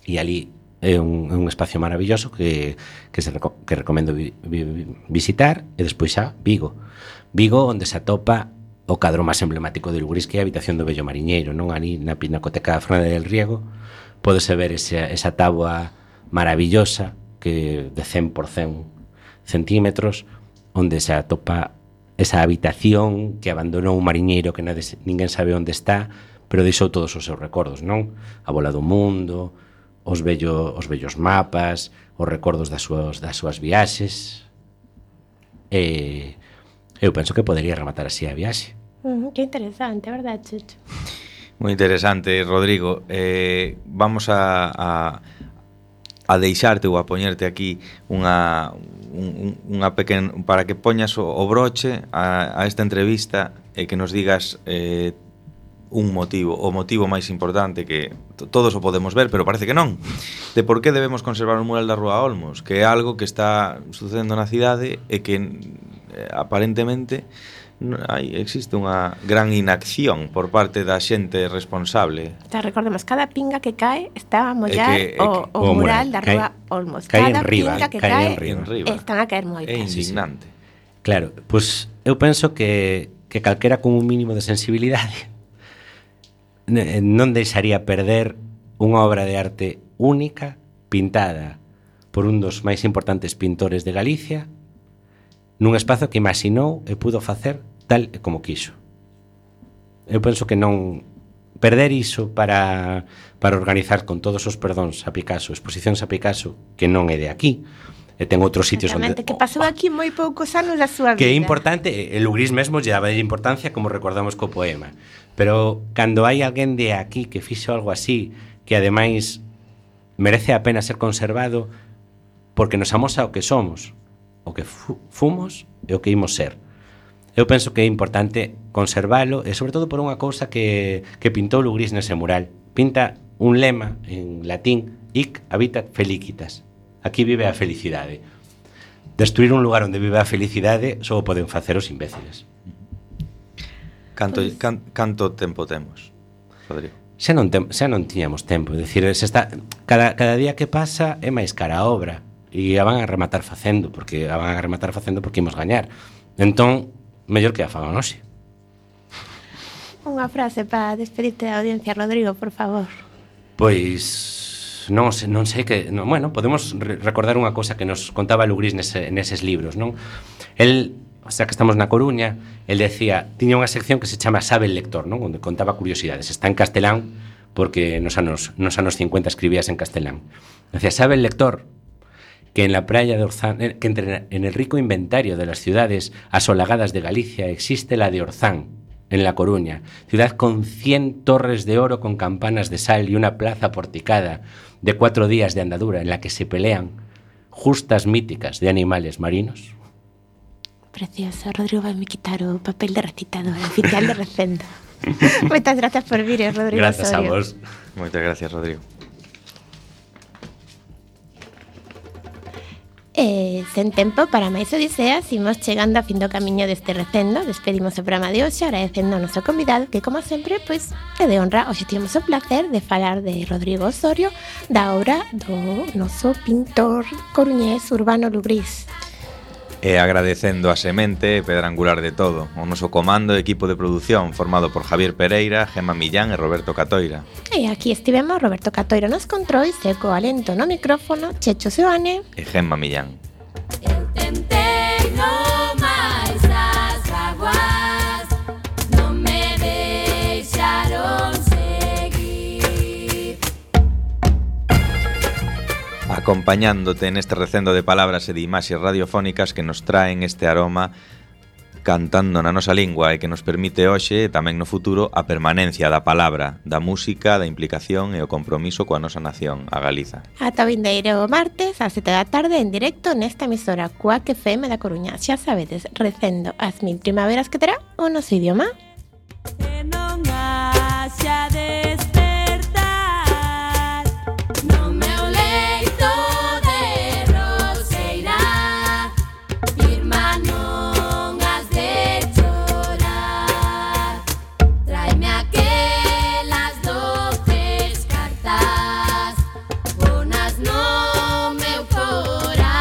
E ali é un, é un espacio maravilloso que, que, se, que recomendo vi, vi, visitar e despois xa Vigo. Vigo onde se atopa o cadro máis emblemático de Luguris que é a habitación do Bello Mariñeiro, non ali na Pinacoteca da Fernanda del Riego, podese ver esa, esa táboa maravillosa que de 100 por 100 centímetros onde se atopa esa habitación que abandonou un mariñeiro que nades, ninguén sabe onde está, pero deixou todos os seus recordos, non? A bola do mundo, os, vello, os vellos mapas, os recordos das súas, das súas viaxes. E eu penso que podería rematar así a viaxe. Uh que interesante, verdad, Chucho? Moi interesante, Rodrigo. Eh, vamos a, a, a deixarte ou a poñerte aquí unha, un, unha pequena... para que poñas o, o broche a, a esta entrevista e que nos digas eh, un motivo, o motivo máis importante que todos o podemos ver, pero parece que non, de por que debemos conservar o mural da Rúa Olmos, que é algo que está sucedendo na cidade e que eh, aparentemente hai, existe unha gran inacción por parte da xente responsable. Te recordemos, cada pinga que cae está a mollar que, que, o, o, o mural, mural da Rúa Olmos. Cae cada riba, pinga que cae, cae en riba. están a caer moitas. É indignante. Sí, sí. Claro, pois pues, eu penso que, que calquera con un mínimo de sensibilidade Eh, non deixaría perder unha obra de arte única pintada por un dos máis importantes pintores de Galicia nun espazo que imaginou e pudo facer tal e como quiso. Eu penso que non perder iso para, para organizar con todos os perdóns a Picasso, exposicións a Picasso, que non é de aquí, e ten outros sitios onde... que oh, pasou oh. aquí moi poucos anos da súa vida. Que é importante, el Ugrís mesmo lle daba importancia como recordamos co poema. Pero cando hai alguén de aquí que fixo algo así, que ademais merece a pena ser conservado porque nos amosa o que somos, o que fu fumos e o que imos ser. Eu penso que é importante conservalo e sobre todo por unha cousa que, que pintou Lugris nese mural. Pinta un lema en latín, hic habitat felicitas, Aquí vive a felicidade. Destruir un lugar onde vive a felicidade só o poden facer os imbéciles. Canto, pues... can, canto tempo temos, Rodrigo? Xa non, tem, xa non tiñamos tempo, decir, se está, cada, cada día que pasa é máis cara a obra e a van a rematar facendo, porque a van a rematar facendo porque imos gañar. Entón, mellor que a fagan hoxe. Unha frase para despedirte da audiencia, Rodrigo, por favor. Pois non, sei, non sei que, non, bueno, podemos recordar unha cousa que nos contaba Lugrís nese, neses libros, non? El o sea que estamos na Coruña, el decía, tiña unha sección que se chama Sabe el lector, non? Onde contaba curiosidades. Está en castelán porque nos anos, nos anos 50 escribías en castelán. Decía, sabe el lector que en la playa de Orzán, eh, que entre, en el rico inventario de las ciudades asolagadas de Galicia existe la de Orzán, en La Coruña, ciudad con 100 torres de oro con campanas de sal y una plaza porticada de cuatro días de andadura en la que se pelean justas míticas de animales marinos. Precioso, Rodrigo vai me quitar o papel de recitador oficial de recendo. Moitas gracias por vir, Rodrigo Gracias a Osorio. vos. Moitas gracias, Rodrigo. Eh, e sen tempo para máis odiseas imos chegando a fin do camiño deste recendo. Despedimos o programa de hoxe agradecendo ao noso convidado Que como sempre, pois, é de honra. Hoxe tivemos o placer de falar de Rodrigo Osorio Da obra do noso pintor coruñés Urbano Lubrís. E agradecendo a semente e pedra angular de todo, o noso comando e equipo de produción formado por Javier Pereira, Gema Millán e Roberto Catoira. E aquí estivemos Roberto Catoira nos controis e co alento no micrófono Checho Seoane e Gema Millán. E... acompañándote en este recendo de palabras e de imaxes radiofónicas que nos traen este aroma cantando na nosa lingua e que nos permite hoxe e tamén no futuro a permanencia da palabra, da música, da implicación e o compromiso coa nosa nación, a Galiza. Ata vindeiro martes a 7 da tarde en directo nesta emisora Cuac FM da Coruña. Xa sabedes, recendo as mil primaveras que terá o noso idioma. Que non haxa de...